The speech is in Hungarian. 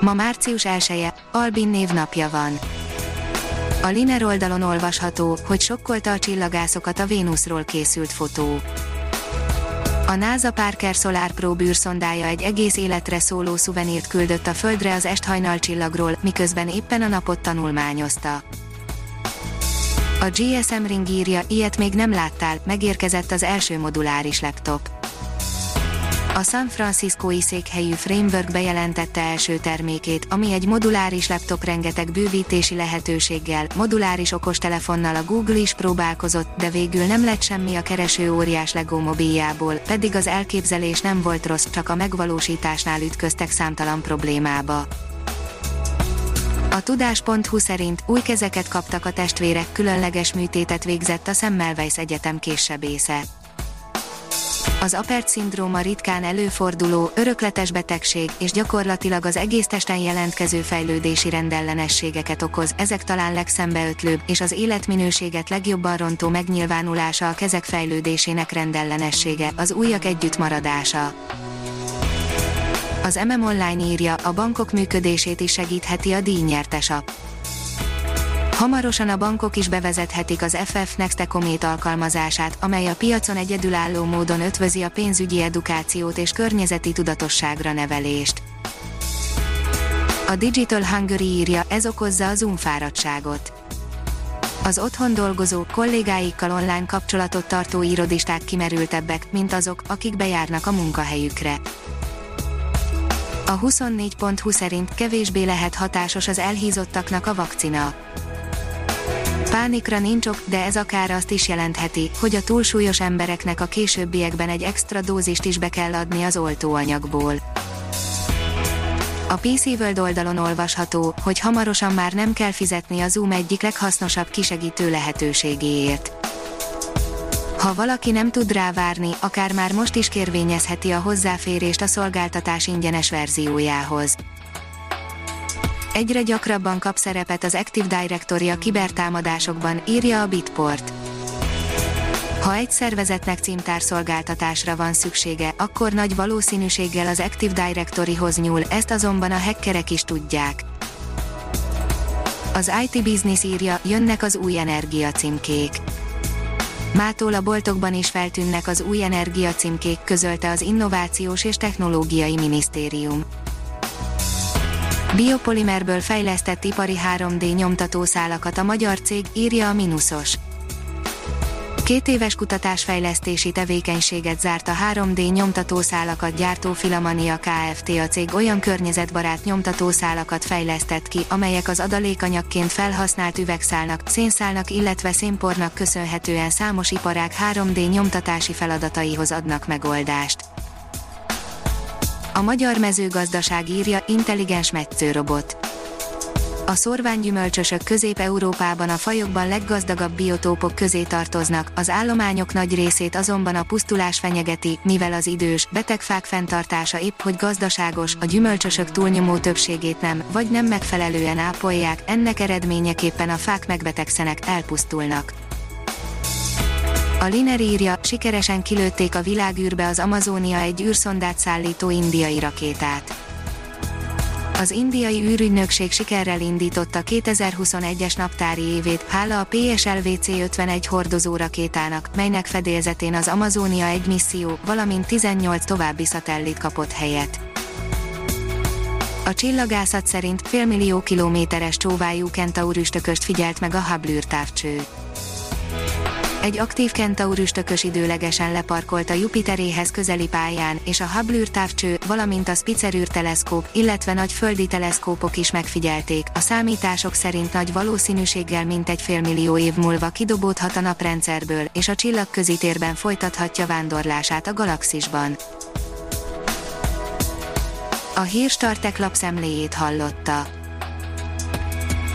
Ma március 1-e, Albin névnapja van. A Liner oldalon olvasható, hogy sokkolta a csillagászokat a Vénuszról készült fotó. A NASA Parker Solar Probe űrszondája egy egész életre szóló szuvenírt küldött a Földre az esthajnal csillagról, miközben éppen a napot tanulmányozta. A GSM Ring írja, ilyet még nem láttál, megérkezett az első moduláris laptop. A San Franciscói székhelyű Framework bejelentette első termékét, ami egy moduláris laptop rengeteg bővítési lehetőséggel, moduláris okostelefonnal a Google is próbálkozott, de végül nem lett semmi a kereső óriás Lego mobiljából, pedig az elképzelés nem volt rossz, csak a megvalósításnál ütköztek számtalan problémába. A tudás.hu szerint új kezeket kaptak a testvérek, különleges műtétet végzett a Semmelweis Egyetem késsebésze. Az Apert szindróma ritkán előforduló, örökletes betegség, és gyakorlatilag az egész testen jelentkező fejlődési rendellenességeket okoz, ezek talán legszembeötlőbb, és az életminőséget legjobban rontó megnyilvánulása a kezek fejlődésének rendellenessége, az újak együttmaradása. Az MM Online írja, a bankok működését is segítheti a díjnyertes app. Hamarosan a bankok is bevezethetik az FF Next Ecomate alkalmazását, amely a piacon egyedülálló módon ötvözi a pénzügyi edukációt és környezeti tudatosságra nevelést. A Digital Hungary írja, ez okozza a Zoom fáradtságot. Az otthon dolgozó, kollégáikkal online kapcsolatot tartó irodisták kimerültebbek, mint azok, akik bejárnak a munkahelyükre. A 24.20 szerint kevésbé lehet hatásos az elhízottaknak a vakcina. Pánikra nincs ok, de ez akár azt is jelentheti, hogy a túlsúlyos embereknek a későbbiekben egy extra dózist is be kell adni az oltóanyagból. A PC World oldalon olvasható, hogy hamarosan már nem kell fizetni a Zoom egyik leghasznosabb kisegítő lehetőségéért. Ha valaki nem tud rá várni, akár már most is kérvényezheti a hozzáférést a szolgáltatás ingyenes verziójához. Egyre gyakrabban kap szerepet az Active Directory a kibertámadásokban, írja a Bitport. Ha egy szervezetnek címtárszolgáltatásra van szüksége, akkor nagy valószínűséggel az Active Directoryhoz nyúl, ezt azonban a hackerek is tudják. Az IT Business írja, jönnek az új energia címkék. Mától a boltokban is feltűnnek az új energia címkék, közölte az Innovációs és Technológiai Minisztérium. Biopolimerből fejlesztett ipari 3D nyomtatószálakat a magyar cég, írja a Minusos. Két éves kutatásfejlesztési tevékenységet zárt a 3D nyomtatószálakat gyártó Filamania Kft. A cég olyan környezetbarát nyomtatószálakat fejlesztett ki, amelyek az adalékanyagként felhasznált üvegszálnak, szénszálnak illetve szénpornak köszönhetően számos iparák 3D nyomtatási feladataihoz adnak megoldást. A magyar mezőgazdaság írja intelligens metszőrobot. A szorványgyümölcsösök Közép-Európában a fajokban leggazdagabb biotópok közé tartoznak, az állományok nagy részét azonban a pusztulás fenyegeti, mivel az idős, beteg fák fenntartása épp hogy gazdaságos, a gyümölcsösök túlnyomó többségét nem, vagy nem megfelelően ápolják, ennek eredményeképpen a fák megbetegszenek, elpusztulnak. A Liner írja, sikeresen kilőtték a világűrbe az Amazónia egy űrszondát szállító indiai rakétát. Az indiai űrügynökség sikerrel indította 2021-es naptári évét, hála a PSLV-C-51 hordozó rakétának, melynek fedélzetén az Amazónia egy misszió, valamint 18 további szatellit kapott helyet. A csillagászat szerint félmillió kilométeres csóvájú kentaurüstököst figyelt meg a Hubble űrtávcső. Egy aktív kentaurüstökös időlegesen leparkolt a Jupiteréhez közeli pályán, és a Hubble űrtávcső, valamint a Spitzer űrteleszkóp, illetve nagy földi teleszkópok is megfigyelték. A számítások szerint nagy valószínűséggel mintegy félmillió év múlva kidobódhat a naprendszerből, és a csillagközi térben folytathatja vándorlását a galaxisban. A Hírstartek lapszemléjét hallotta.